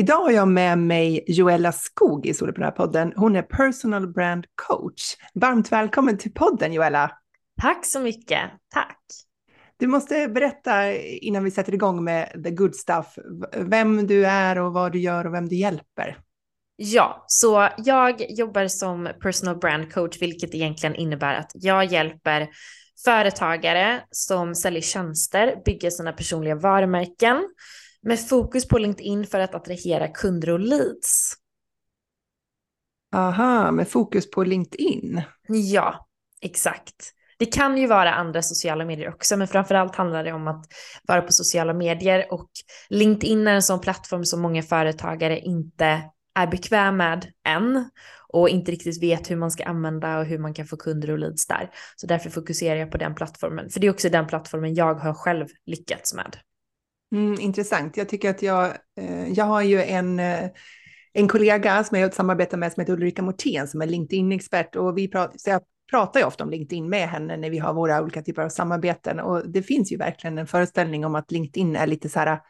Idag har jag med mig Joella Skog i Soloprenörpodden. Hon är personal brand coach. Varmt välkommen till podden Joella! Tack så mycket, tack! Du måste berätta innan vi sätter igång med the good stuff, vem du är och vad du gör och vem du hjälper. Ja, så jag jobbar som personal brand coach, vilket egentligen innebär att jag hjälper företagare som säljer tjänster, bygga sina personliga varumärken, med fokus på LinkedIn för att attrahera kunder och leads. Aha, med fokus på LinkedIn? Ja, exakt. Det kan ju vara andra sociala medier också, men framförallt handlar det om att vara på sociala medier och LinkedIn är en sån plattform som många företagare inte är bekväm med än och inte riktigt vet hur man ska använda och hur man kan få kunder och leads där. Så därför fokuserar jag på den plattformen, för det är också den plattformen jag har själv lyckats med. Mm, intressant. Jag tycker att jag, eh, jag har ju en, eh, en kollega som jag samarbetar med som heter Ulrika Mortén som är LinkedIn-expert och vi pratar, så jag pratar ju ofta om LinkedIn med henne när vi har våra olika typer av samarbeten och det finns ju verkligen en föreställning om att LinkedIn är lite så här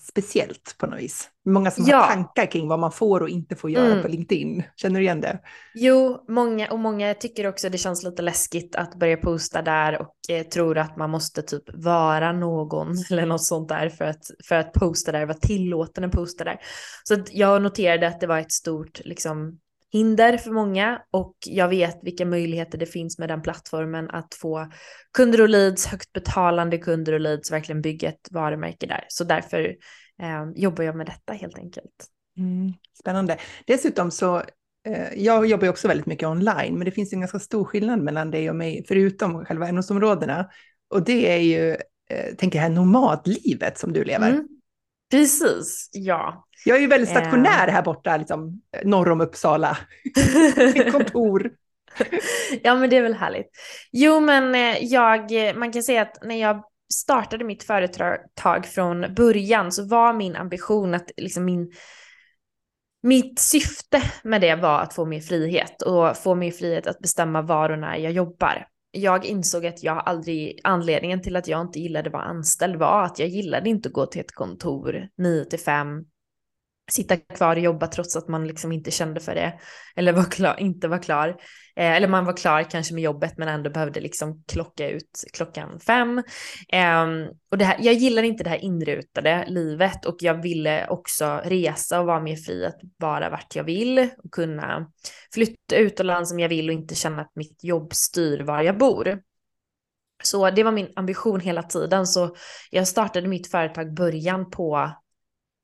speciellt på något vis. Många som ja. har tankar kring vad man får och inte får göra mm. på LinkedIn. Känner du igen det? Jo, många, och många tycker också det känns lite läskigt att börja posta där och eh, tror att man måste typ vara någon eller något sånt där för att, för att posta där, vara tillåten att posta där. Så jag noterade att det var ett stort liksom, hinder för många och jag vet vilka möjligheter det finns med den plattformen att få kunder och leads, högt betalande kunder och leads, verkligen bygga ett varumärke där. Så därför eh, jobbar jag med detta helt enkelt. Mm, spännande. Dessutom så, eh, jag jobbar ju också väldigt mycket online, men det finns en ganska stor skillnad mellan dig och mig, förutom själva ämnesområdena. Och det är ju, eh, tänker jag, nomadlivet som du lever. Mm. Precis, ja. Jag är ju väldigt stationär här borta, liksom, norr om Uppsala. kontor. ja, men det är väl härligt. Jo, men eh, jag, man kan säga att när jag startade mitt företag från början så var min ambition att liksom min mitt syfte med det var att få mer frihet och få mer frihet att bestämma var och när jag jobbar jag insåg att jag aldrig, anledningen till att jag inte gillade att vara anställd var att jag gillade inte att gå till ett kontor 9 till 5, sitta kvar och jobba trots att man liksom inte kände för det eller var klar, inte var klar. Eh, eller man var klar kanske med jobbet men ändå behövde liksom klocka ut klockan fem. Eh, och det här, jag gillar inte det här inrutade livet och jag ville också resa och vara mer fri att vara vart jag vill och kunna flytta utomlands som jag vill och inte känna att mitt jobb styr var jag bor. Så det var min ambition hela tiden. Så jag startade mitt företag början på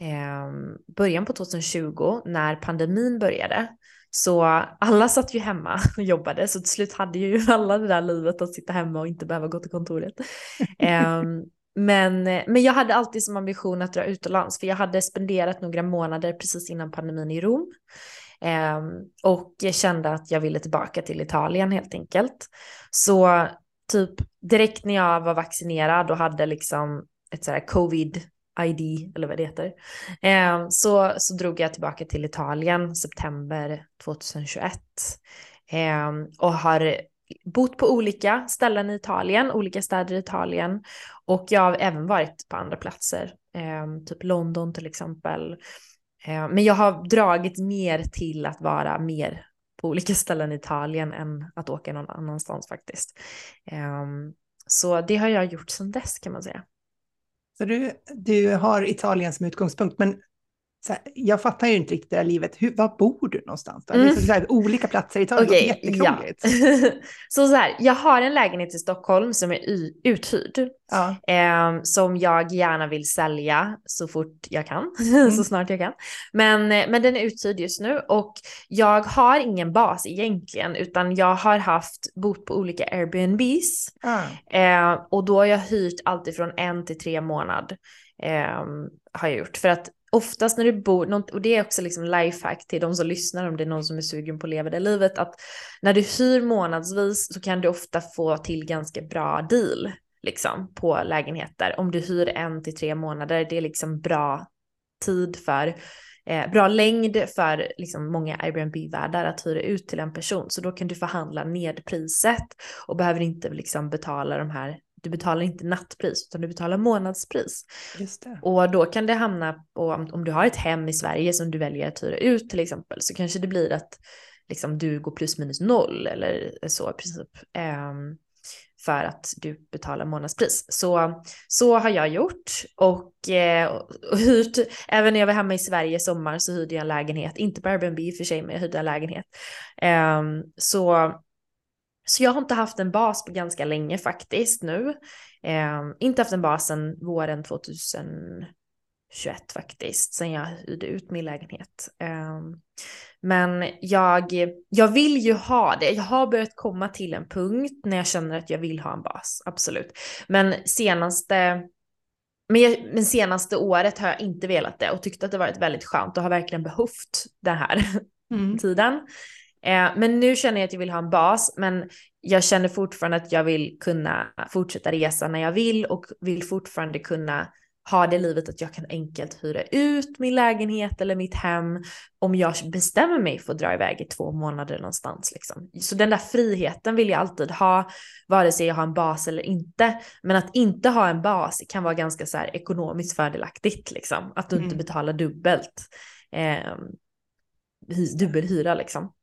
Ehm, början på 2020 när pandemin började. Så alla satt ju hemma och jobbade så till slut hade ju alla det där livet att sitta hemma och inte behöva gå till kontoret. eh, men, men jag hade alltid som ambition att dra utomlands för jag hade spenderat några månader precis innan pandemin i Rom. Eh, och jag kände att jag ville tillbaka till Italien helt enkelt. Så typ direkt när jag var vaccinerad och hade liksom ett sådär covid ID eller vad det heter. Eh, så, så drog jag tillbaka till Italien september 2021 eh, och har bott på olika ställen i Italien, olika städer i Italien och jag har även varit på andra platser, eh, typ London till exempel. Eh, men jag har dragit mer till att vara mer på olika ställen i Italien än att åka någon annanstans faktiskt. Eh, så det har jag gjort sedan dess kan man säga. Så du, du har Italien som utgångspunkt, men här, jag fattar ju inte riktigt det här livet. Hur, var bor du någonstans? Då? Mm. Det är så här, olika platser i Italien, okay, jättekrångligt. Ja. så så här, jag har en lägenhet i Stockholm som är uthyrd. Ja. Eh, som jag gärna vill sälja så fort jag kan, mm. så snart jag kan. Men, men den är uthyrd just nu och jag har ingen bas egentligen utan jag har haft bott på olika Airbnbs. Mm. Eh, och då har jag hyrt alltid från en till tre månader. Eh, har jag gjort. För att oftast när du bor, och det är också liksom lifehack till de som lyssnar om det är någon som är sugen på att leva det livet, att när du hyr månadsvis så kan du ofta få till ganska bra deal liksom på lägenheter. Om du hyr en till tre månader, det är liksom bra tid för eh, bra längd för liksom, många Airbnb-värdar att hyra ut till en person. Så då kan du förhandla ned priset och behöver inte liksom, betala de här du betalar inte nattpris utan du betalar månadspris. Och då kan det hamna på, om du har ett hem i Sverige som du väljer att hyra ut till exempel, så kanske det blir att liksom, du går plus minus noll eller så i princip. Um, för att du betalar månadspris. Så, så har jag gjort och, eh, och hyrt, även när jag var hemma i Sverige i sommar så hyrde jag en lägenhet, inte på Airbnb i och för sig, men jag hyrde en lägenhet. Um, så, så jag har inte haft en bas på ganska länge faktiskt nu. Um, inte haft en bas sedan våren 2021 faktiskt, sen jag hyrde ut min lägenhet. Um, men jag, jag vill ju ha det. Jag har börjat komma till en punkt när jag känner att jag vill ha en bas, absolut. Men senaste, men, men senaste året har jag inte velat det och tyckt att det varit väldigt skönt och har verkligen behövt den här mm. tiden. Eh, men nu känner jag att jag vill ha en bas, men jag känner fortfarande att jag vill kunna fortsätta resa när jag vill och vill fortfarande kunna ha det livet att jag kan enkelt hyra ut min lägenhet eller mitt hem om jag bestämmer mig för att dra iväg i två månader någonstans. Liksom. Så den där friheten vill jag alltid ha, vare sig jag har en bas eller inte. Men att inte ha en bas kan vara ganska så här ekonomiskt fördelaktigt, liksom. att du mm. inte betalar dubbelt. Eh, dubbelhyra liksom.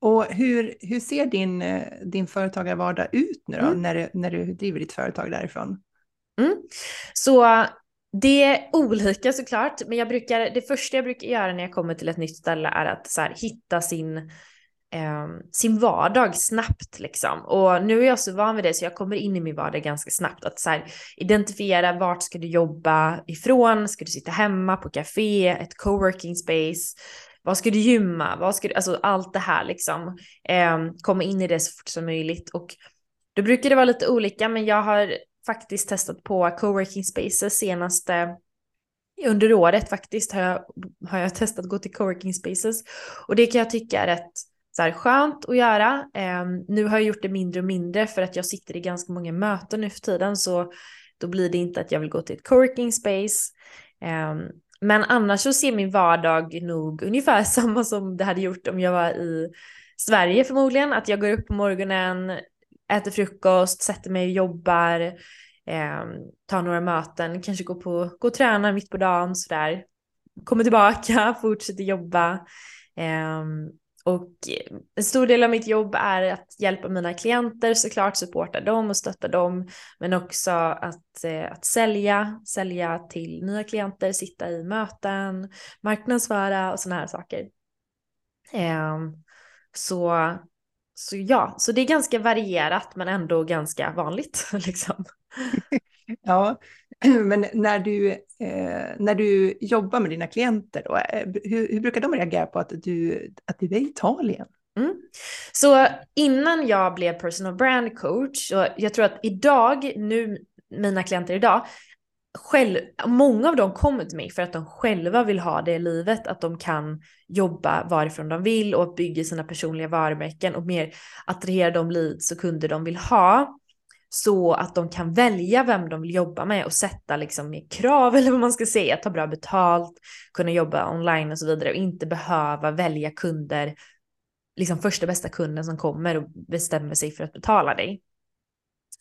Och hur, hur ser din, eh, din företagarvardag ut nu då, mm. när, du, när du driver ditt företag därifrån? Mm. Så det är olika såklart, men jag brukar, det första jag brukar göra när jag kommer till ett nytt ställe är att så här, hitta sin, eh, sin vardag snabbt liksom. Och nu är jag så van vid det så jag kommer in i min vardag ganska snabbt. Att så här, identifiera vart ska du jobba ifrån, ska du sitta hemma på café, ett coworking space, vad ska du gymma, vad ska du, alltså allt det här liksom. Eh, komma in i det så fort som möjligt. Och då brukar det vara lite olika, men jag har faktiskt testat på coworking spaces senaste under året faktiskt har jag, har jag testat att gå till coworking spaces och det kan jag tycka är rätt så här, skönt att göra. Eh, nu har jag gjort det mindre och mindre för att jag sitter i ganska många möten nu för tiden så då blir det inte att jag vill gå till ett coworking space. Um, men annars så ser min vardag nog ungefär samma som det hade gjort om jag var i Sverige förmodligen. Att jag går upp på morgonen, äter frukost, sätter mig och jobbar, eh, tar några möten, kanske går, på, går och tränar mitt på dagen sådär. Kommer tillbaka, fortsätter jobba. Eh, och eh, en stor del av mitt jobb är att hjälpa mina klienter såklart, supporta dem och stötta dem, men också att, eh, att sälja, sälja till nya klienter, sitta i möten, marknadsföra och sådana här saker. Ehm, så så ja, så det är ganska varierat men ändå ganska vanligt. Liksom. ja, men när du, eh, när du jobbar med dina klienter, då, eh, hur, hur, brukar de reagera på att du, att du är i Italien? Mm. Så innan jag blev personal brand coach, och jag tror att idag, nu mina klienter idag, själv, många av dem kommer till mig för att de själva vill ha det livet, att de kan jobba varifrån de vill och bygga sina personliga varumärken och mer attrahera de leads och kunder de vill ha så att de kan välja vem de vill jobba med och sätta liksom mer krav eller vad man ska säga, ta bra betalt, kunna jobba online och så vidare och inte behöva välja kunder, liksom första bästa kunden som kommer och bestämmer sig för att betala dig.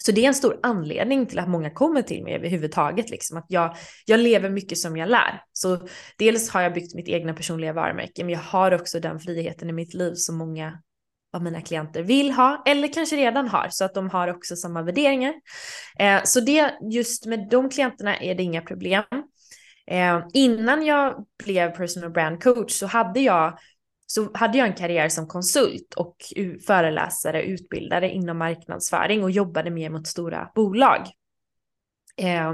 Så det är en stor anledning till att många kommer till mig överhuvudtaget, liksom att jag, jag lever mycket som jag lär. Så dels har jag byggt mitt egna personliga varumärke, men jag har också den friheten i mitt liv som många vad mina klienter vill ha eller kanske redan har så att de har också samma värderingar. Eh, så det just med de klienterna är det inga problem. Eh, innan jag blev personal brand coach så hade jag så hade jag en karriär som konsult och föreläsare, utbildare inom marknadsföring och jobbade mer mot stora bolag. Eh,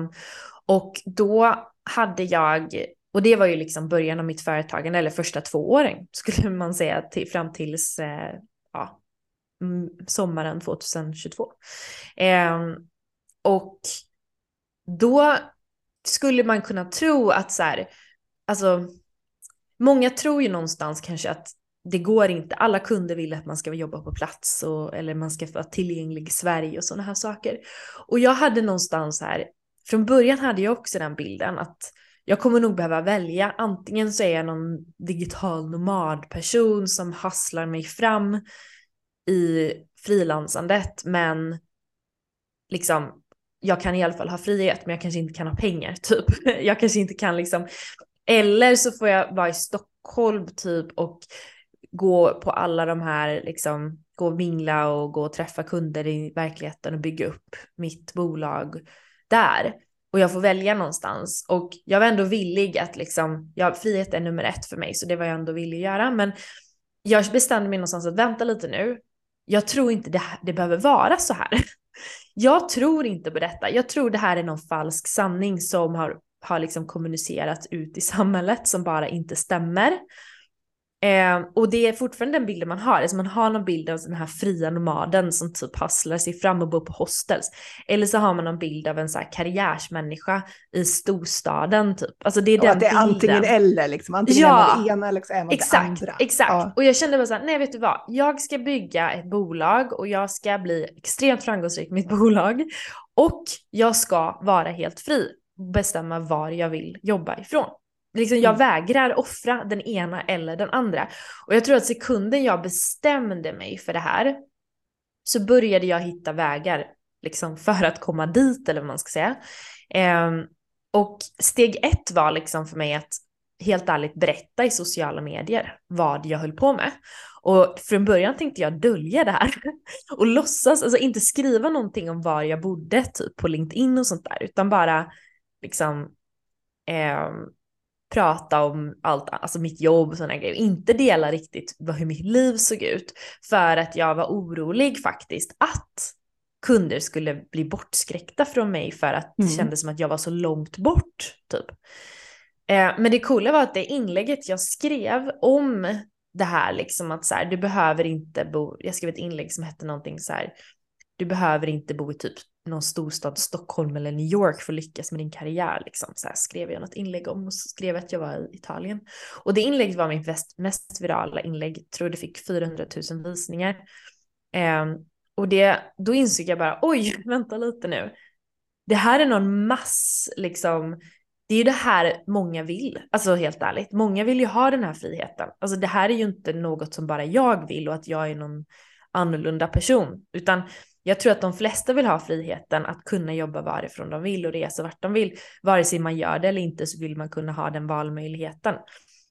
och då hade jag, och det var ju liksom början av mitt företagande, eller första två åren skulle man säga, till, fram tills eh, Mm, sommaren 2022. Eh, och då skulle man kunna tro att så här, alltså många tror ju någonstans kanske att det går inte. Alla kunder vill att man ska jobba på plats och, eller man ska vara tillgänglig i Sverige och sådana här saker. Och jag hade någonstans här, från början hade jag också den bilden att jag kommer nog behöva välja. Antingen så är jag någon digital nomadperson som hasslar mig fram i frilansandet men liksom jag kan i alla fall ha frihet men jag kanske inte kan ha pengar typ. Jag kanske inte kan liksom eller så får jag vara i Stockholm typ och gå på alla de här, liksom, gå och mingla och gå och träffa kunder i verkligheten och bygga upp mitt bolag där. Och jag får välja någonstans. Och jag var ändå villig att liksom, ja, frihet är nummer ett för mig, så det var jag ändå villig att göra. Men jag bestämde mig någonstans att vänta lite nu. Jag tror inte det, det behöver vara så här. Jag tror inte på detta. Jag tror det här är någon falsk sanning som har har liksom kommunicerats ut i samhället som bara inte stämmer. Eh, och det är fortfarande den bilden man har, alltså man har någon bild av den här fria nomaden som typ hasslar sig fram och bor på hostels. Eller så har man någon bild av en så här karriärsmänniska i storstaden typ. Alltså det är den och att det är bilden. antingen eller liksom, antingen Ja, är det ena eller så är man Exakt, det andra. exakt. Ja. Och jag kände bara såhär, nej vet du vad, jag ska bygga ett bolag och jag ska bli extremt framgångsrik med mitt bolag. Och jag ska vara helt fri bestämma var jag vill jobba ifrån. Liksom jag Mm. vägrar offra den ena eller den andra. Och jag tror att sekunden jag bestämde mig för det här så började jag hitta vägar liksom för att komma dit eller vad man ska säga. Ehm, och steg ett var liksom för mig att helt ärligt berätta i sociala medier vad jag höll på med. Och från början tänkte jag dölja det här och låtsas, alltså inte skriva någonting om var jag bodde typ på LinkedIn och sånt där, utan bara liksom eh, prata om allt, alltså mitt jobb och sådana grejer. Inte dela riktigt vad, hur mitt liv såg ut för att jag var orolig faktiskt att kunder skulle bli bortskräckta från mig för att det Mm. kändes som att jag var så långt bort typ. Eh, men det coola var att det inlägget jag skrev om det här liksom att så här, du behöver inte bo, jag skrev ett inlägg som hette någonting så här, du behöver inte bo i typ någon storstad, Stockholm eller New York för att lyckas med din karriär. Liksom. Så här skrev jag något inlägg om och så skrev jag att jag var i Italien. Och det inlägget var mitt mest, mest virala inlägg, tror det fick 400 000 visningar. Eh, och det, då insåg jag bara, oj, vänta lite nu. Det här är någon mass, liksom, det är ju det här många vill, alltså helt ärligt. Många vill ju ha den här friheten. Alltså det här är ju inte något som bara jag vill och att jag är någon annorlunda person, utan jag tror att de flesta vill ha friheten att kunna jobba varifrån de vill och resa vart de vill. Vare sig man gör det eller inte så vill man kunna ha den valmöjligheten.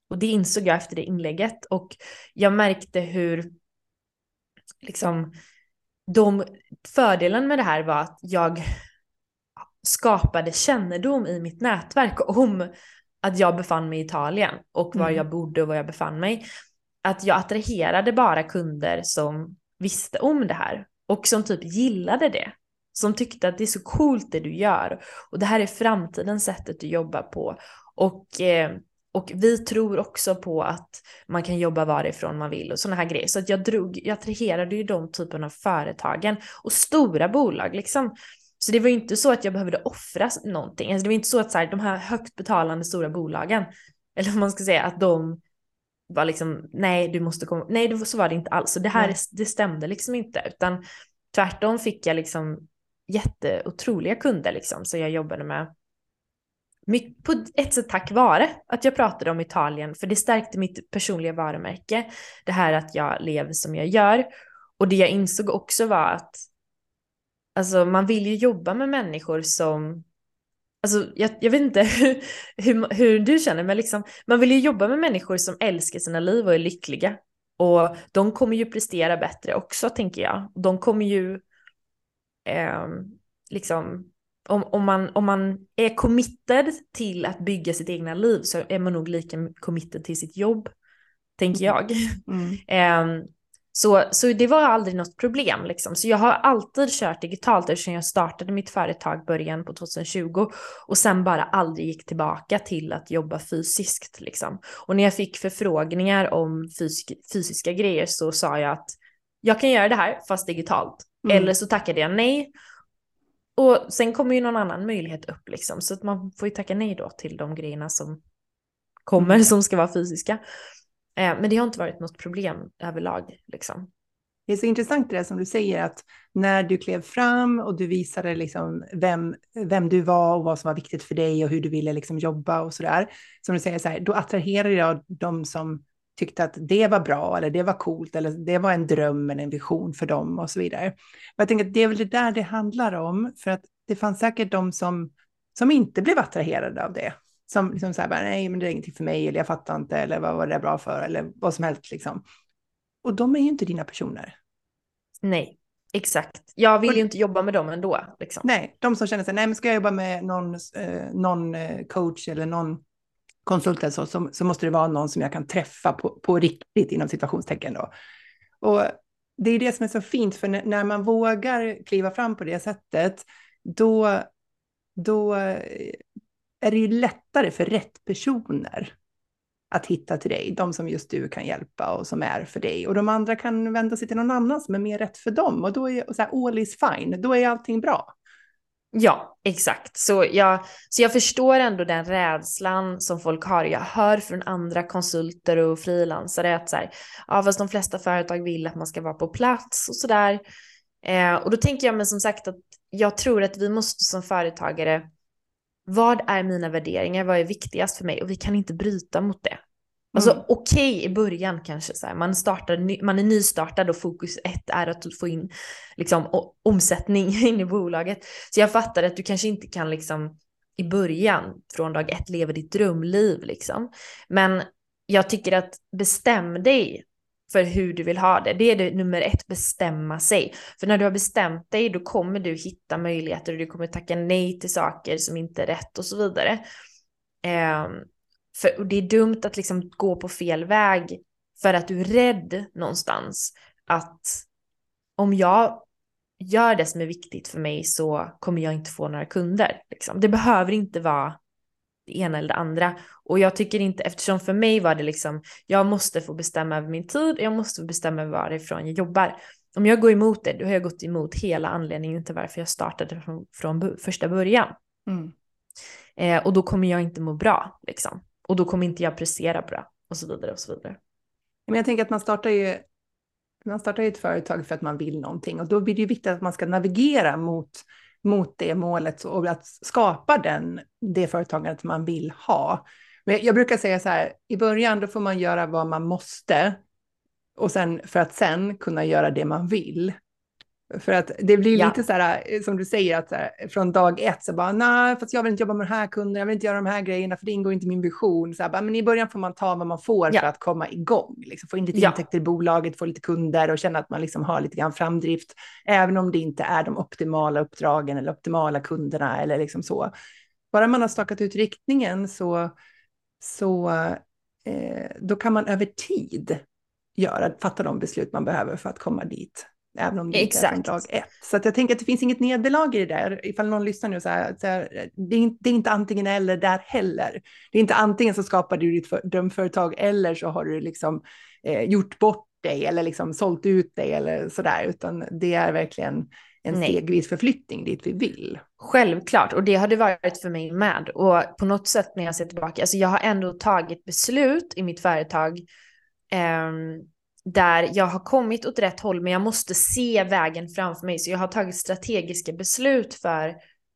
Och det insåg jag efter det inlägget och jag märkte hur liksom de fördelen med det här var att jag skapade kännedom i mitt nätverk om att jag befann mig i Italien och var Mm. jag bodde och var jag befann mig. Att jag attraherade bara kunder som visste om det här och som typ gillade det. Som tyckte att det är så coolt det du gör och det här är framtidens sättet du jobbar på. Och, eh, och vi tror också på att man kan jobba varifrån man vill och sådana här grejer. Så att jag, drog, jag attraherade ju de typen av företagen och stora bolag liksom. Så det var ju inte så att jag behövde offra någonting. Alltså det var inte så att så här, de här högt betalande stora bolagen, eller vad man ska säga, att de var liksom, nej du måste komma, nej så var det inte alls. Så det här, det stämde liksom inte, utan tvärtom fick jag liksom jätteotroliga kunder liksom, så jag jobbade med. My- På ett sätt tack vare att jag pratade om Italien, för det stärkte mitt personliga varumärke. Det här att jag lever som jag gör. Och det jag insåg också var att alltså, man vill ju jobba med människor som Alltså, jag, jag vet inte hur, hur, du känner, men liksom, man vill ju jobba med människor som älskar sina liv och är lyckliga. Och de kommer ju prestera bättre också, tänker jag. De kommer ju, ehm, liksom, om, om, man, om man är committed till att bygga sitt egna liv så är man nog lika committed till sitt jobb, tänker jag. Mm. Ehm, så, så det var aldrig något problem. Liksom. Så jag har alltid kört digitalt eftersom jag startade mitt företag början på 2020 och sen bara aldrig gick tillbaka till att jobba fysiskt. Liksom. Och när jag fick förfrågningar om fysisk, fysiska grejer så sa jag att jag kan göra det här fast digitalt. Mm. Eller så tackade jag nej. Och sen kommer ju någon annan möjlighet upp liksom, så att man får ju tacka nej då till de grejerna som kommer mm. som ska vara fysiska. Eh, men det har inte varit något problem överlag liksom. Det är så intressant det som du säger att när du klev fram och du visade liksom vem, vem du var och vad som var viktigt för dig och hur du ville liksom jobba och så där. Som du säger, så här, då attraherade jag de som tyckte att det var bra eller det var coolt eller det var en dröm eller en vision för dem och så vidare. Och jag tänker att det är väl det där det handlar om, för att det fanns säkert de som, som inte blev attraherade av det. Som liksom så här, nej men det är ingenting för mig eller jag fattar inte eller vad var det bra för eller vad som helst liksom. Och de är ju inte dina personer. Nej, exakt. Jag vill och, ju inte jobba med dem ändå. Liksom. Nej, de som känner sig, nej men ska jag jobba med någon, eh, någon eh, coach eller någon konsult eller så, så, måste det vara någon som jag kan träffa på, på riktigt inom situationstecken då. Och det är det som är så fint, för när, när man vågar kliva fram på det sättet, då, då eh, är det ju lättare för rätt personer att hitta till dig, de som just du kan hjälpa och som är för dig. Och de andra kan vända sig till någon annan som är mer rätt för dem. Och då är så här, all is fine, då är allting bra. Ja, exakt. Så jag, så jag förstår ändå den rädslan som folk har. Jag hör från andra konsulter och frilansare att så här, ja, fast de flesta företag vill att man ska vara på plats och sådär. Eh, och då tänker jag mig som sagt att jag tror att vi måste som företagare vad är mina värderingar? Vad är viktigast för mig? Och vi kan inte bryta mot det. Alltså mm. okej okay, i början kanske så här, man, startar, man är nystartad och fokus ett är att få in liksom, omsättning in i bolaget. Så jag fattar att du kanske inte kan liksom i början från dag ett leva ditt drömliv liksom. Men jag tycker att bestäm dig för hur du vill ha det. Det är det nummer ett, bestämma sig. För när du har bestämt dig då kommer du hitta möjligheter och du kommer tacka nej till saker som inte är rätt och så vidare. Eh, för, och det är dumt att liksom gå på fel väg för att du är rädd någonstans att om jag gör det som är viktigt för mig så kommer jag inte få några kunder. Liksom. Det behöver inte vara det ena eller det andra. Och jag tycker inte, eftersom för mig var det liksom, jag måste få bestämma över min tid, jag måste få bestämma varifrån jag jobbar. Om jag går emot det, då har jag gått emot hela anledningen till varför jag startade från, från första början. Mm. Eh, och då kommer jag inte må bra, liksom. Och då kommer inte jag prestera bra, och så vidare och så vidare. Men jag tänker att man startar ju man startar ju ett företag för att man vill någonting och då blir det ju viktigt att man ska navigera mot mot det målet och att skapa den, det företagandet man vill ha. Men jag brukar säga så här, i början då får man göra vad man måste och sen för att sen kunna göra det man vill. För att det blir ja. lite så här, eh, som du säger, att här, från dag ett så bara, nej, fast jag vill inte jobba med den här kunden, jag vill inte göra de här grejerna, för det ingår inte i min vision. Så här, bara, men i början får man ta vad man får ja. för att komma igång, liksom, få in lite ja. intäkter i bolaget, få lite kunder och känna att man liksom har lite grann framdrift, även om det inte är de optimala uppdragen eller optimala kunderna eller liksom så. Bara man har stakat ut riktningen så, så eh, då kan man över tid göra, fatta de beslut man behöver för att komma dit. Även om det inte är från dag ett. Så att jag tänker att det finns inget nederlag i det där. Ifall någon lyssnar nu så här, så här det, är inte, det, är inte, antingen eller där heller. Det är inte antingen så skapar du ditt drömföretag eller så har du liksom eh, gjort bort dig eller liksom sålt ut dig eller så där. Utan det är verkligen en Nej. stegvis förflyttning dit vi vill. Självklart, och det har det varit för mig med. Och på något sätt när jag ser tillbaka, alltså jag har ändå tagit beslut i mitt företag eh, där jag har kommit åt rätt håll men jag måste se vägen framför mig. Så jag har tagit strategiska beslut för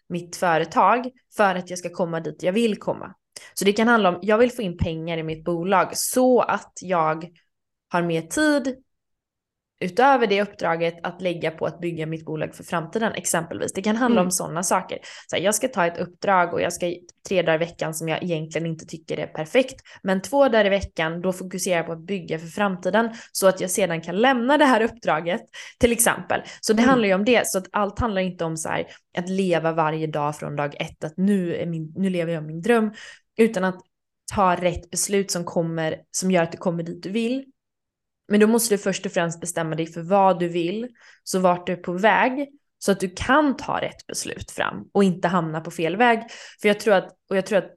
mitt företag för att jag ska komma dit jag vill komma. Så det kan handla om, jag vill få in pengar i mitt bolag så att jag har mer tid utöver det uppdraget att lägga på att bygga mitt bolag för framtiden exempelvis. Det kan handla mm. om sådana saker. Så här, jag ska ta ett uppdrag och jag ska tre dagar i veckan som jag egentligen inte tycker är perfekt. Men två dagar i veckan då fokuserar jag på att bygga för framtiden så att jag sedan kan lämna det här uppdraget till exempel. Så det mm. handlar ju om det. Så att allt handlar inte om så här, att leva varje dag från dag ett, att nu, min, nu lever jag min dröm, utan att ta rätt beslut som, kommer, som gör att du kommer dit du vill men då måste du först och främst bestämma dig för vad du vill, så vart du är på väg, så att du kan ta rätt beslut fram och inte hamna på fel väg. För jag tror att, och jag tror att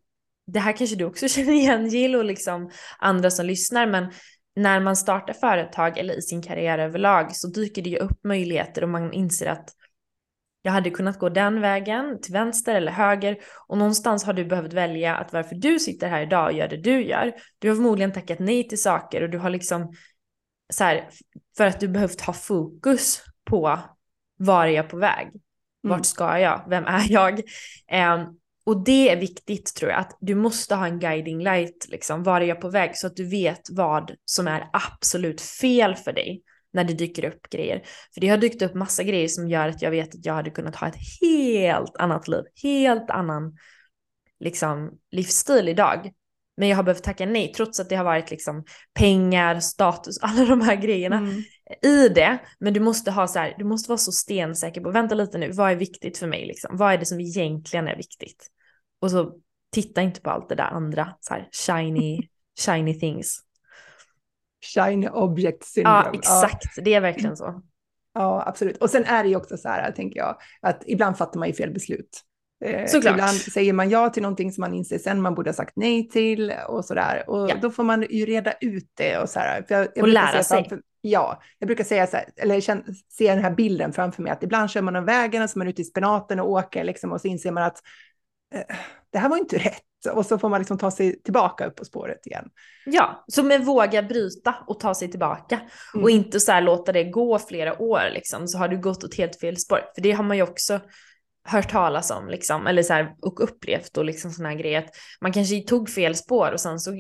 det här kanske du också känner igen Jill och liksom andra som lyssnar, men när man startar företag eller i sin karriär överlag så dyker det ju upp möjligheter och man inser att Jag hade kunnat gå den vägen, till vänster eller höger. Och någonstans har du behövt välja att varför du sitter här idag och gör det du gör. Du har förmodligen tackat nej till saker och du har liksom så här, för att du behövt ha fokus på var är jag på väg? Vart Mm. ska jag? Vem är jag? Ehm, och det är viktigt tror jag, att du måste ha en guiding light, liksom, var är jag på väg? Så att du vet vad som är absolut fel för dig när det dyker upp grejer. För det har dykt upp massa grejer som gör att jag vet att jag hade kunnat ha ett helt annat liv, helt annan liksom, livsstil idag. Men jag har behövt tacka nej, trots att det har varit liksom pengar, status, alla de här grejerna Mm. i det. Men du måste ha så här, du måste vara så stensäker på, vänta lite nu, vad är viktigt för mig liksom? Vad är det som egentligen är viktigt? Och så titta inte på allt det där andra, så här shiny, shiny things. Shiny object syndrome. Ja, exakt, det är verkligen så. Ja, absolut. Och sen är det ju också så här, tänker jag, att ibland fattar man ju fel beslut. Eh, Såklart. Ibland säger man ja till någonting som man inser sen man borde ha sagt nej till och så där. Och Ja. då får man ju reda ut det och så här. För jag, jag Och lära sig. Framför, ja, jag brukar säga så här, eller se den här bilden framför mig, att ibland kör man av vägen och så är man ute i spenaten och åker liksom, och så inser man att eh, det här var inte rätt. Och så får man liksom ta sig tillbaka upp på spåret igen. Ja, så med våga bryta och ta sig tillbaka. Mm. Och inte så här låta det gå flera år liksom, så har du gått åt helt fel spår. För det har man ju också hört talas om liksom, eller så här, och upplevt och liksom sådana här grejer. Att man kanske tog fel spår och sen så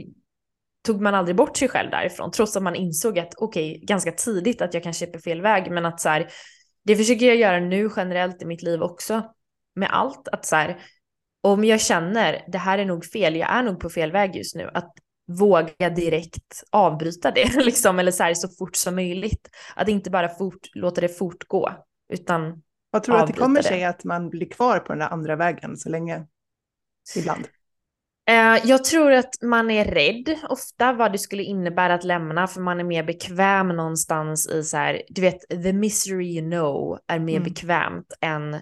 tog man aldrig bort sig själv därifrån, trots att man insåg att okej, ganska tidigt att jag kanske är på fel väg, men att så här, det försöker jag göra nu generellt i mitt liv också, med allt, att så här, om jag känner det här är nog fel, jag är nog på fel väg just nu, att våga direkt avbryta det, liksom, eller så här så fort som möjligt. Att inte bara fort, låta det fortgå, utan vad tror du att det kommer sig att man blir kvar på den där andra vägen så länge? Ibland. Eh, jag tror att man är rädd ofta vad det skulle innebära att lämna för man är mer bekväm någonstans i så här, du vet, the misery you know är mer Mm. bekvämt än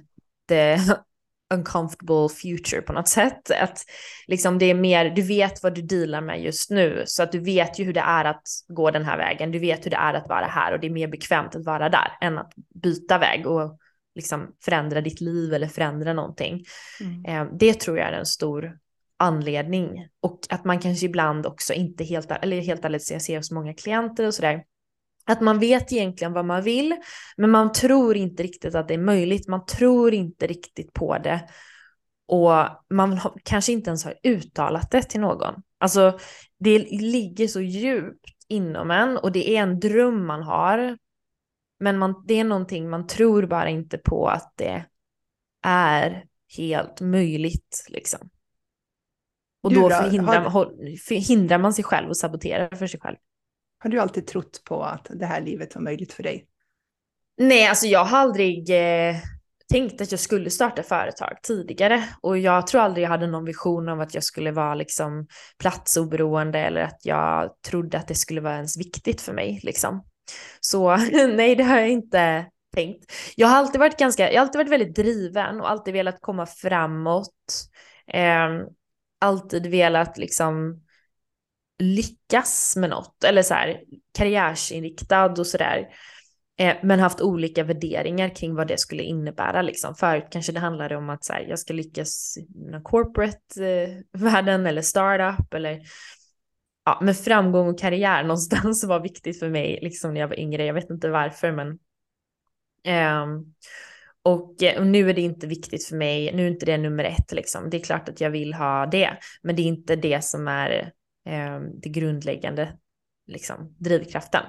the uncomfortable future på något sätt. Att liksom det är mer, du vet vad du dealar med just nu så att du vet ju hur det är att gå den här vägen, du vet hur det är att vara här och det är mer bekvämt att vara där än att byta väg och liksom förändra ditt liv eller förändra någonting. Mm. Eh, Det tror jag är en stor anledning. Och att man kanske ibland också inte helt, eller helt ärligt jag ser hos många klienter och sådär, att man vet egentligen vad man vill, men man tror inte riktigt att det är möjligt. Man tror inte riktigt på det. Och man har, kanske inte ens har uttalat det till någon. Alltså, det ligger så djupt inom en och det är en dröm man har. Men man, det är någonting man tror bara inte på att det är helt möjligt liksom. Och Du då då? förhindrar, Har- man- förhindrar man sig själv och saboterar för sig själv. Har du alltid trott på att det här livet var möjligt för dig? Nej, alltså jag har aldrig eh, tänkt att jag skulle starta företag tidigare. Och jag tror aldrig jag hade någon vision av att jag skulle vara liksom platsoberoende eller att jag trodde att det skulle vara ens viktigt för mig liksom. Så nej, det har jag inte tänkt. Jag har alltid varit ganska, jag har alltid varit väldigt driven och alltid velat komma framåt. Eh, alltid velat liksom lyckas med något eller så här karriärsinriktad och sådär. Eh, men haft olika värderingar kring vad det skulle innebära. Liksom. Förut kanske det handlade om att så här, jag ska lyckas i corporate-världen eh, eller startup eller ja, men framgång och karriär någonstans var viktigt för mig liksom när jag var yngre. Jag vet inte varför men ehm, och, eh, och nu är det inte viktigt för mig, nu är inte det nummer ett liksom. Det är klart att jag vill ha det, men det är inte det som är ehm, det grundläggande liksom, drivkraften.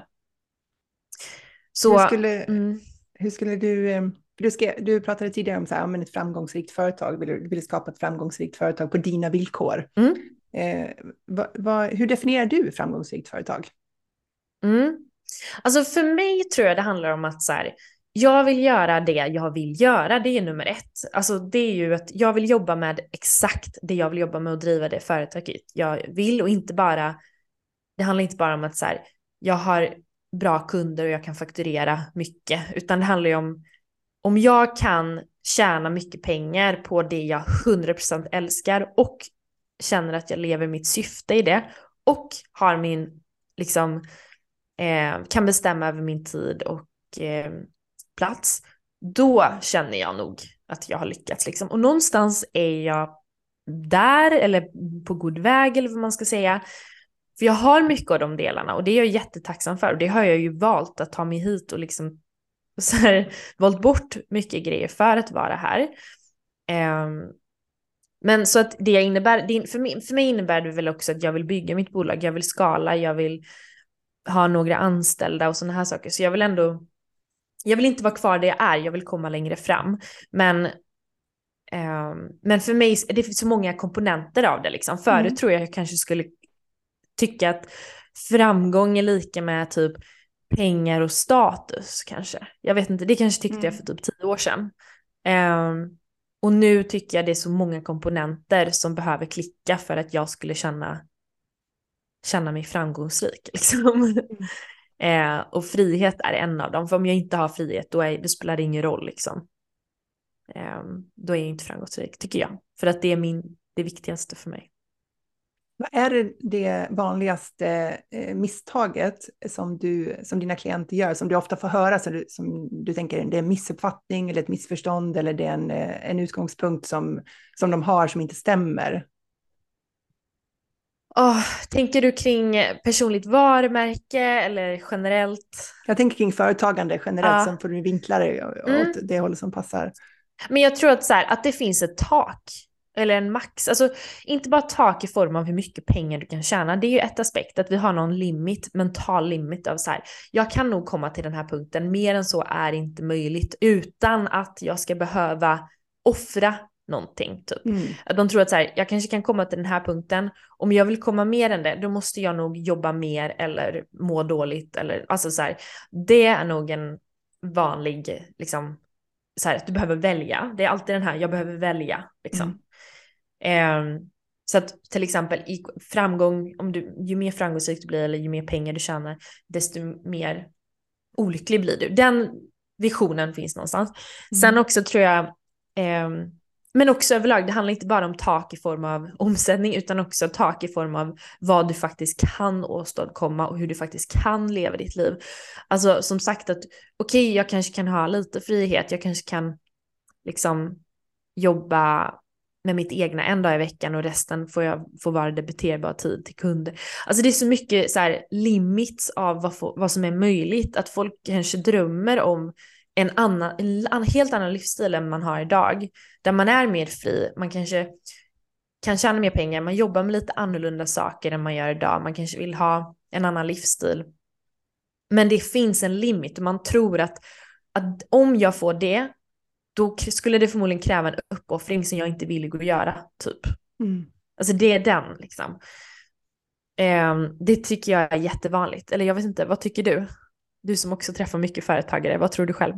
Så, hur, skulle, mm, hur skulle du... eh, för Du, skrev, du pratade tidigare om så här, men ett framgångsrikt företag. Vill du vill skapa ett framgångsrikt företag på dina villkor. Mm. Eh, va, va, hur definierar du framgångsrikt företag? mm. Alltså för mig tror jag det handlar om att så här, jag vill göra det jag vill göra, det är nummer ett. Alltså det är ju att jag vill jobba med exakt det jag vill jobba med och driva det företaget jag vill och inte bara, det handlar inte bara om att så här, jag har bra kunder och jag kan fakturera mycket, utan det handlar ju om om jag kan tjäna mycket pengar på det jag 100% älskar och känner att jag lever mitt syfte i det och har min, liksom, eh, kan bestämma över min tid och eh, plats, då känner jag nog att jag har lyckats liksom. Och någonstans är jag där eller på god väg eller vad man ska säga. För jag har mycket av de delarna och det är jag jättetacksam för och det har jag ju valt att ta mig hit och liksom så här, valt bort mycket grejer för att vara här. Um, men så att det innebär, det, för, mig, för mig innebär det väl också att jag vill bygga mitt bolag, jag vill skala, jag vill ha några anställda och sådana här saker. Så jag vill ändå, jag vill inte vara kvar där jag är, jag vill komma längre fram. Men, eh, men för mig, det finns så många komponenter av det liksom. Förut mm. tror jag jag kanske skulle tycka att framgång är lika med typ pengar och status kanske. Jag vet inte, det kanske tyckte mm. jag för typ tio år sedan. Um, och nu tycker jag det är så många komponenter som behöver klicka för att jag skulle känna, känna mig framgångsrik. Liksom. Mm. eh, och frihet är en av dem, för om jag inte har frihet då, är, då spelar det ingen roll. Liksom. Eh, då är jag inte framgångsrik, tycker jag. För att det är min, det viktigaste för mig. Vad är det vanligaste eh, misstaget som, du, som dina klienter gör, som du ofta får höra, som du, som du tänker det är en missuppfattning eller ett missförstånd eller det är en, eh, en utgångspunkt som, som de har som inte stämmer? Oh, tänker du kring personligt varumärke eller generellt? Jag tänker kring företagande generellt, ja. sen får du vinkla det åt mm. det hållet som passar. Men jag tror att, så här, att det finns ett tak eller en max, alltså inte bara tak i form av hur mycket pengar du kan tjäna, det är ju ett aspekt att vi har någon limit, mental limit av så här, jag kan nog komma till den här punkten, mer än så är inte möjligt utan att jag ska behöva offra någonting. Typ. Mm. De tror att så här, jag kanske kan komma till den här punkten, om jag vill komma mer än det, då måste jag nog jobba mer eller må dåligt eller alltså så här, det är nog en vanlig liksom så här, att du behöver välja. Det är alltid den här, jag behöver välja. Liksom. Mm. Eh, så att till exempel i framgång, om du, ju mer framgångsrik du blir eller ju mer pengar du tjänar, desto mer olycklig blir du. Den visionen finns någonstans. Mm. Sen också tror jag, eh, men också överlag, det handlar inte bara om tak i form av omsättning utan också tak i form av vad du faktiskt kan åstadkomma och hur du faktiskt kan leva ditt liv. Alltså som sagt att okej, okay, jag kanske kan ha lite frihet, jag kanske kan liksom jobba med mitt egna en dag i veckan och resten får jag få vara debiterbar tid till kunder. Alltså det är så mycket så här limits av vad, få, vad som är möjligt, att folk kanske drömmer om en, annan, en helt annan livsstil än man har idag, där man är mer fri, man kanske kan tjäna mer pengar, man jobbar med lite annorlunda saker än man gör idag, man kanske vill ha en annan livsstil. Men det finns en limit och man tror att, att om jag får det, då skulle det förmodligen kräva en uppoffring som jag inte vill att göra, typ. Mm. Alltså det är den liksom. Um, det tycker jag är jättevanligt. Eller jag vet inte, vad tycker du? Du som också träffar mycket företagare, vad tror du själv?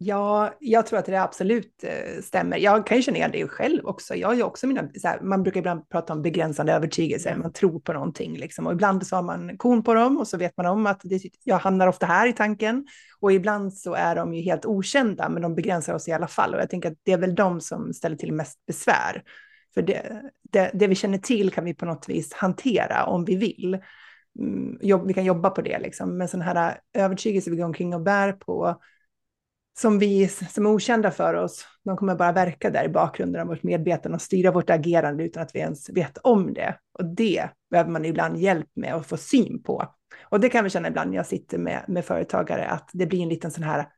Ja, jag tror att det absolut eh, stämmer. Jag kan ju känna igen det själv också. Jag har också mina, här, man brukar ibland prata om begränsande övertygelser, man tror på någonting liksom. Och ibland så har man kon på dem och så vet man om att det, jag hamnar ofta här i tanken. Och ibland så är de ju helt okända, men de begränsar oss i alla fall. Och jag tänker att det är väl de som ställer till mest besvär. För det, det, det vi känner till kan vi på något vis hantera om vi vill. Mm, vi kan jobba på det liksom. Men sådana här övertygelser vi går omkring och bär på, som vi som är okända för oss, de kommer bara verka där i bakgrunden av vårt medvetande och styra vårt agerande utan att vi ens vet om det. Och det behöver man ibland hjälp med att få syn på. Och det kan vi känna ibland när jag sitter med, med företagare, att det blir en liten sån här,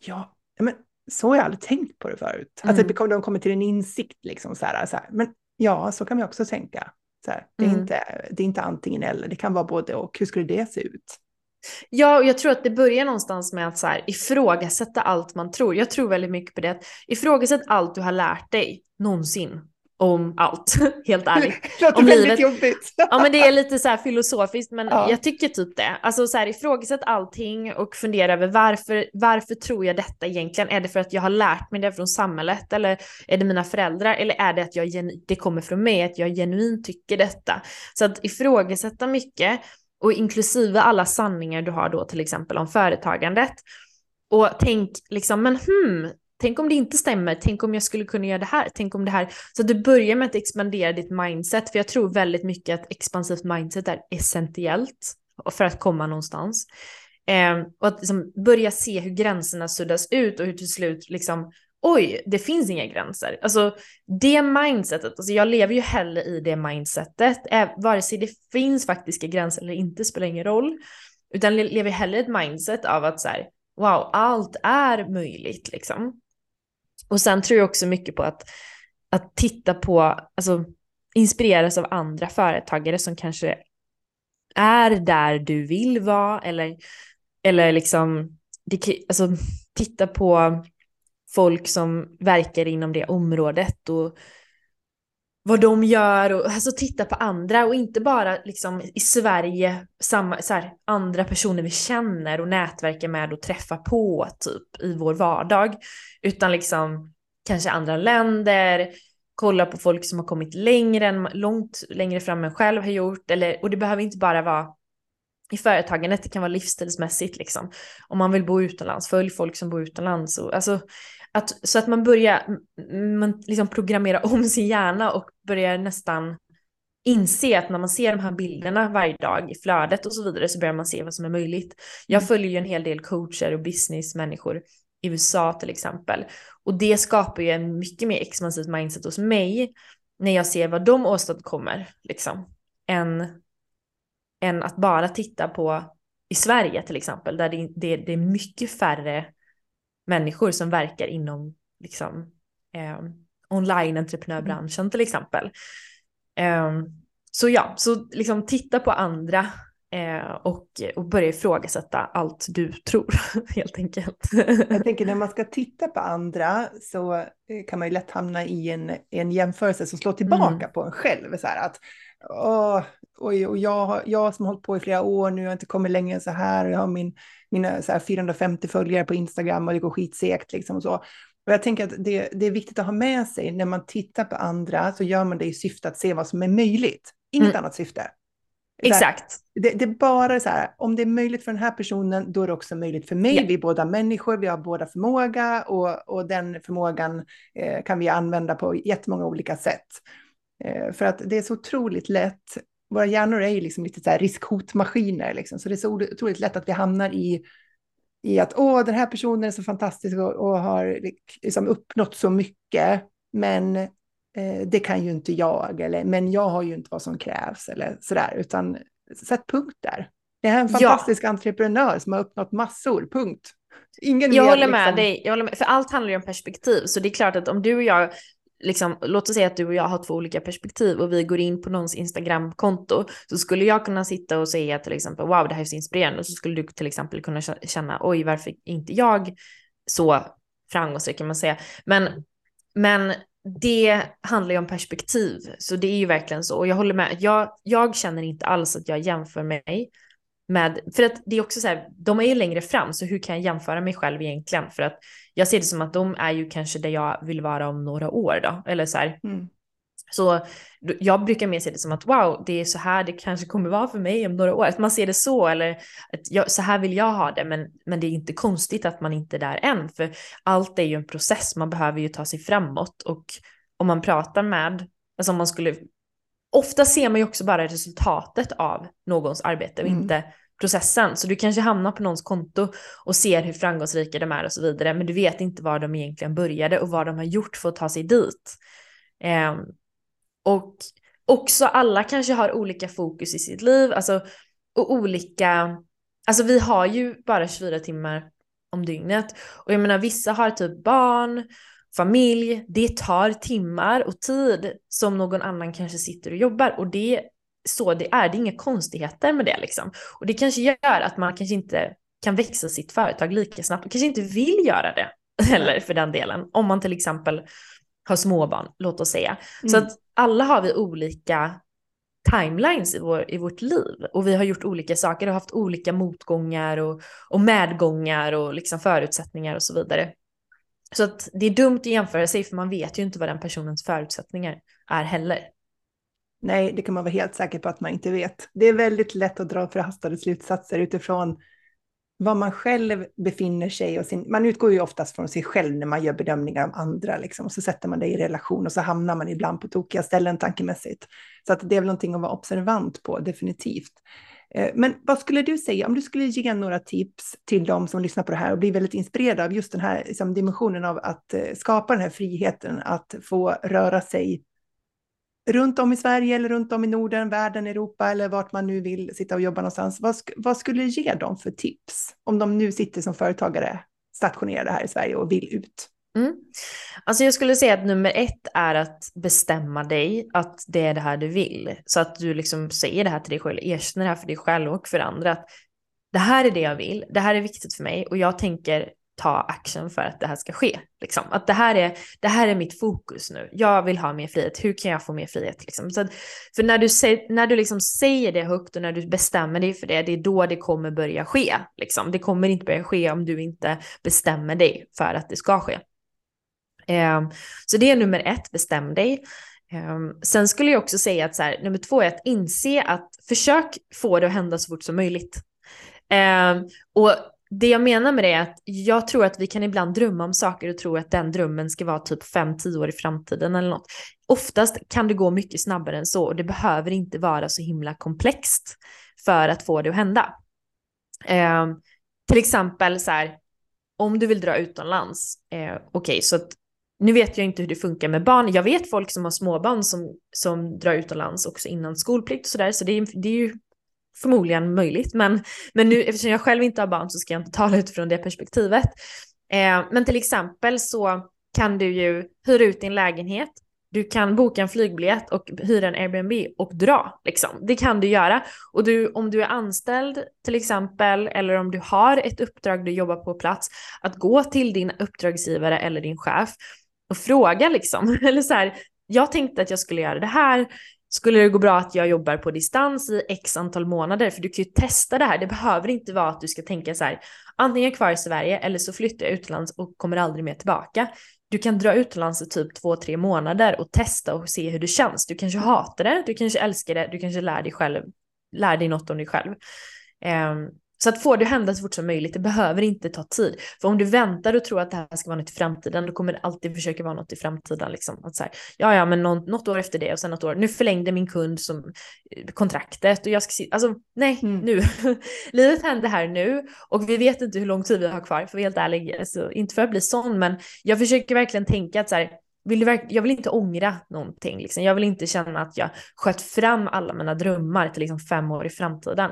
ja, men så har jag aldrig tänkt på det förut. Mm. Att de kommer till en insikt, liksom så här, så här, men ja, så kan vi också tänka. Så här, det, är mm. inte, det är inte antingen eller, det kan vara både och. Hur skulle det se ut? Ja, och jag tror att det börjar någonstans med att så här, ifrågasätta allt man tror. Jag tror väldigt mycket på det. Ifrågasätt allt du har lärt dig någonsin om allt, helt ärligt. Det låter om väldigt livet. jobbigt. ja men det är lite så här filosofiskt men ja. jag tycker typ det. Alltså så här ifrågasätt allting och fundera över varför, varför tror jag detta egentligen? Är det för att jag har lärt mig det från samhället eller är det mina föräldrar eller är det att jag, det kommer från mig, att jag genuint tycker detta? Så att ifrågasätta mycket och inklusive alla sanningar du har då till exempel om företagandet. Och tänk liksom, men hmm, tänk om det inte stämmer, tänk om jag skulle kunna göra det här, tänk om det här. Så du börjar med att expandera ditt mindset, för jag tror väldigt mycket att expansivt mindset är essentiellt för att komma någonstans. Eh, och att liksom börja se hur gränserna suddas ut och hur till slut liksom, oj, det finns inga gränser. Alltså det mindsetet, alltså jag lever ju hellre i det mindsetet, vare sig det finns faktiska gränser eller inte spelar ingen roll, utan lever hellre i ett mindset av att så här, wow, allt är möjligt liksom. Och sen tror jag också mycket på att, att titta på, alltså inspireras av andra företagare som kanske är där du vill vara eller, eller liksom, det, alltså titta på folk som verkar inom det området och vad de gör och alltså titta på andra och inte bara liksom i Sverige, samma, så här, andra personer vi känner och nätverkar med och träffar på typ i vår vardag, utan liksom kanske andra länder, kolla på folk som har kommit längre än, långt längre fram än själv har gjort, eller, och det behöver inte bara vara i företagandet, det kan vara livsstilsmässigt liksom. Om man vill bo utomlands, följ folk som bor utomlands. Och, alltså, att, så att man börjar man liksom programmera om sin hjärna och börjar nästan inse att när man ser de här bilderna varje dag i flödet och så vidare så börjar man se vad som är möjligt. Jag mm. följer ju en hel del coacher och businessmänniskor i USA till exempel. Och det skapar ju en mycket mer expansivt mindset hos mig när jag ser vad de åstadkommer, liksom, än, än att bara titta på i Sverige till exempel, där det, det, det är mycket färre människor som verkar inom liksom, eh, online-entreprenörbranschen till exempel. Eh, så ja, så liksom titta på andra eh, och, och börja ifrågasätta allt du tror helt enkelt. Jag tänker när man ska titta på andra så eh, kan man ju lätt hamna i en, en jämförelse som slår tillbaka mm. på en själv. Så här att, åh, oj, och jag, jag som har hållit på i flera år nu har inte kommit längre än så här. Jag har min mina så 450 följare på Instagram och det går skitsegt liksom och så. Och jag tänker att det, det, är viktigt att ha med sig när man tittar på andra så gör man det i syfte att se vad som är möjligt. Inget mm. annat syfte. Exakt. Det, det, är bara så här, om det är möjligt för den här personen, då är det också möjligt för mig. Yeah. Vi är båda människor, vi har båda förmåga och, och den förmågan eh, kan vi använda på jättemånga olika sätt. Eh, för att det är så otroligt lätt våra hjärnor är ju liksom lite så här riskhotmaskiner, liksom. så det är så otroligt lätt att vi hamnar i, i att åh, den här personen är så fantastisk och, och har liksom uppnått så mycket, men eh, det kan ju inte jag, eller men jag har ju inte vad som krävs, eller sådär, utan sätt punkt där. Det är en fantastisk ja. entreprenör som har uppnått massor, punkt. Ingen jag håller med liksom... dig, jag håller med, för allt handlar ju om perspektiv, så det är klart att om du och jag liksom, låt oss säga att du och jag har två olika perspektiv och vi går in på någons Instagramkonto så skulle jag kunna sitta och säga till exempel wow det här är så inspirerande och så skulle du till exempel kunna känna oj varför inte jag så framgångsrik kan man säga. Men, men det handlar ju om perspektiv så det är ju verkligen så och jag håller med. Jag, jag känner inte alls att jag jämför mig med, för att det är också så här, de är ju längre fram, så hur kan jag jämföra mig själv egentligen? För att jag ser det som att de är ju kanske där jag vill vara om några år då, eller så här. Mm. Så jag brukar mer se det som att wow, det är så här det kanske kommer vara för mig om några år. Att man ser det så eller att jag, så här vill jag ha det. Men, men det är inte konstigt att man inte är där än. För allt är ju en process, man behöver ju ta sig framåt. Och om man pratar med, alltså om man skulle ofta ser man ju också bara resultatet av någons arbete och mm. inte processen. Så du kanske hamnar på någons konto och ser hur framgångsrika de är och så vidare, men du vet inte var de egentligen började och vad de har gjort för att ta sig dit. Eh, och också alla kanske har olika fokus i sitt liv, alltså och olika, alltså vi har ju bara 24 timmar om dygnet och jag menar vissa har typ barn familj, det tar timmar och tid som någon annan kanske sitter och jobbar och det så det är, det är inga konstigheter med det liksom. Och det kanske gör att man kanske inte kan växa sitt företag lika snabbt och kanske inte vill göra det heller för den delen. Om man till exempel har småbarn, låt oss säga. Mm. Så att alla har vi olika timelines i, vår, i vårt liv och vi har gjort olika saker och haft olika motgångar och, och medgångar och liksom förutsättningar och så vidare. Så att det är dumt att jämföra sig för man vet ju inte vad den personens förutsättningar är heller. Nej, det kan man vara helt säker på att man inte vet. Det är väldigt lätt att dra förhastade slutsatser utifrån var man själv befinner sig och sin, man utgår ju oftast från sig själv när man gör bedömningar om andra liksom, och så sätter man det i relation och så hamnar man ibland på tokiga ställen tankemässigt. Så att det är väl någonting att vara observant på, definitivt. Eh, men vad skulle du säga, om du skulle ge några tips till de som lyssnar på det här och blir väldigt inspirerade av just den här liksom, dimensionen av att eh, skapa den här friheten att få röra sig runt om i Sverige eller runt om i Norden, världen, Europa eller vart man nu vill sitta och jobba någonstans. Vad, vad skulle du ge dem för tips om de nu sitter som företagare stationerade här i Sverige och vill ut? Mm. Alltså jag skulle säga att nummer ett är att bestämma dig att det är det här du vill. Så att du liksom säger det här till dig själv, erkänner det här för dig själv och för andra. Att det här är det jag vill, det här är viktigt för mig och jag tänker ta action för att det här ska ske. Liksom. Att det här, är, det här är mitt fokus nu. Jag vill ha mer frihet. Hur kan jag få mer frihet? Liksom? Så att, för när du, när du liksom säger det högt och när du bestämmer dig för det, det är då det kommer börja ske. Liksom. Det kommer inte börja ske om du inte bestämmer dig för att det ska ske. Ehm, så det är nummer ett, bestäm dig. Ehm, sen skulle jag också säga att så här, nummer två är att inse att försök få det att hända så fort som möjligt. Ehm, och det jag menar med det är att jag tror att vi kan ibland drömma om saker och tro att den drömmen ska vara typ 5-10 år i framtiden eller något. Oftast kan det gå mycket snabbare än så och det behöver inte vara så himla komplext för att få det att hända. Eh, till exempel så här, om du vill dra utomlands, eh, okej okay, så att nu vet jag inte hur det funkar med barn. Jag vet folk som har småbarn som, som drar utomlands också innan skolplikt och sådär, så det är, det är ju förmodligen möjligt. Men, men nu, eftersom jag själv inte har barn så ska jag inte tala utifrån det perspektivet. Eh, men till exempel så kan du ju hyra ut din lägenhet, du kan boka en flygbiljett och hyra en Airbnb och dra. Liksom. Det kan du göra. Och du, om du är anställd till exempel, eller om du har ett uppdrag du jobbar på plats, att gå till din uppdragsgivare eller din chef och fråga liksom. Eller så här, jag tänkte att jag skulle göra det här, skulle det gå bra att jag jobbar på distans i x antal månader? För du kan ju testa det här. Det behöver inte vara att du ska tänka så här, antingen kvar i Sverige eller så flyttar jag utomlands och kommer aldrig mer tillbaka. Du kan dra utomlands i typ två, tre månader och testa och se hur det känns. Du kanske hatar det, du kanske älskar det, du kanske lär dig själv, lär dig något om dig själv. Um, så att få det att hända så fort som möjligt, det behöver inte ta tid. För om du väntar och tror att det här ska vara något i framtiden, då kommer det alltid försöka vara något i framtiden. Liksom. Att så här, ja, ja, men något, något år efter det och sen något år. Nu förlängde min kund som eh, kontraktet och jag ska alltså nej, mm. nu. Livet händer här nu och vi vet inte hur lång tid vi har kvar, för att vara helt ärlig. Alltså, inte för att bli sån, men jag försöker verkligen tänka att så här, vill du jag vill inte ångra någonting. Liksom. Jag vill inte känna att jag sköt fram alla mina drömmar till liksom fem år i framtiden.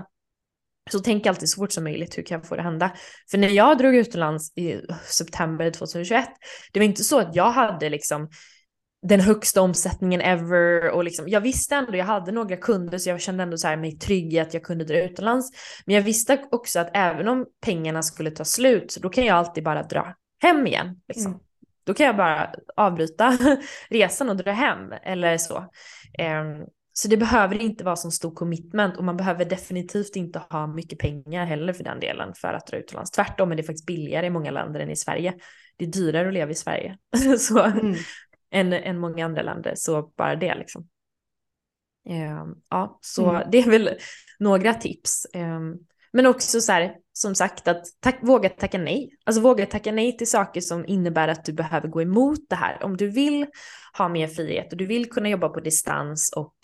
Så tänk alltid så fort som möjligt, hur kan jag få det att hända? För när jag drog utomlands i september 2021, det var inte så att jag hade liksom den högsta omsättningen ever och liksom, jag visste ändå, jag hade några kunder så jag kände ändå så här mig trygg i att jag kunde dra utomlands. Men jag visste också att även om pengarna skulle ta slut så då kan jag alltid bara dra hem igen. Liksom. Mm. Då kan jag bara avbryta resan och dra hem eller så. Um, så det behöver inte vara så stor commitment och man behöver definitivt inte ha mycket pengar heller för den delen för att dra utomlands. Tvärtom är det faktiskt billigare i många länder än i Sverige. Det är dyrare att leva i Sverige så, mm. än, än många andra länder, så bara det liksom. Um, ja, så mm. det är väl några tips. Um, men också så här, som sagt, att tack, våga tacka nej. Alltså våga tacka nej till saker som innebär att du behöver gå emot det här. Om du vill ha mer frihet och du vill kunna jobba på distans och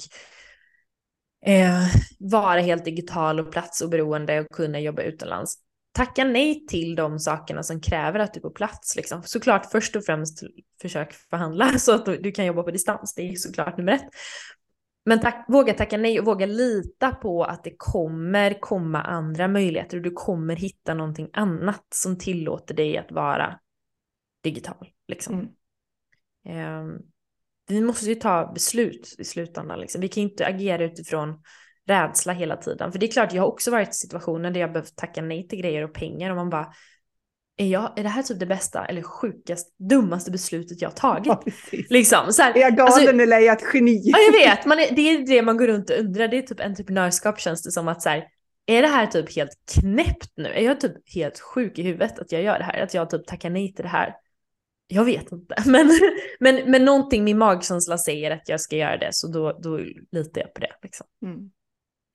eh, vara helt digital och platsoberoende och kunna jobba utomlands. Tacka nej till de sakerna som kräver att du är på plats. Liksom. Såklart först och främst försök förhandla så att du kan jobba på distans. Det är såklart nummer ett. Men tack, våga tacka nej och våga lita på att det kommer komma andra möjligheter och du kommer hitta någonting annat som tillåter dig att vara digital. Liksom. Mm. Um, vi måste ju ta beslut i slutändan. Liksom. Vi kan inte agera utifrån rädsla hela tiden. För det är klart, jag har också varit i situationer där jag behövt tacka nej till grejer och pengar och man bara är, jag, är det här typ det bästa eller sjukast, dummaste beslutet jag tagit? Ja, liksom, så här, är jag galen alltså, eller är jag ett geni? Ja, jag vet. Man är, det är det man går runt och undrar. Det är typ entreprenörskap känns det som att så här, är det här typ helt knäppt nu? Är jag typ helt sjuk i huvudet att jag gör det här? Att jag typ tackar nej till det här? Jag vet inte, men, men, men någonting min magkänsla säger att jag ska göra det, så då, då litar jag på det. Liksom. Mm.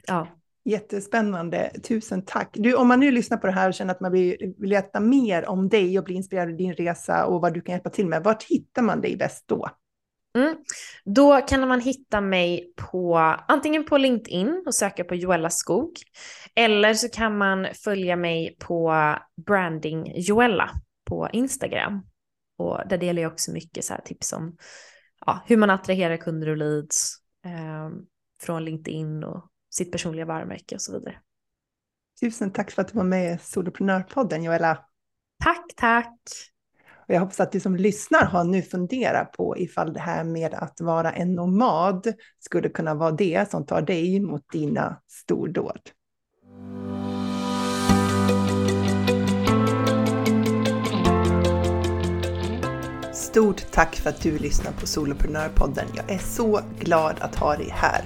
Ja. Jättespännande, tusen tack. Du, om man nu lyssnar på det här och känner att man vill, vill veta mer om dig och bli inspirerad av din resa och vad du kan hjälpa till med, vart hittar man dig bäst då? Mm. Då kan man hitta mig på antingen på LinkedIn och söka på Joella Skog. Eller så kan man följa mig på Branding Joella på Instagram. Och där delar jag också mycket så här tips om ja, hur man attraherar kunder och leads eh, från LinkedIn och sitt personliga varumärke och så vidare. Tusen tack för att du var med i Soloprenörpodden Joella. Tack, tack. Och jag hoppas att du som lyssnar har nu funderat på ifall det här med att vara en nomad skulle kunna vara det som tar dig mot dina stordåd. Stort tack för att du lyssnar på Soloprenörpodden. Jag är så glad att ha dig här.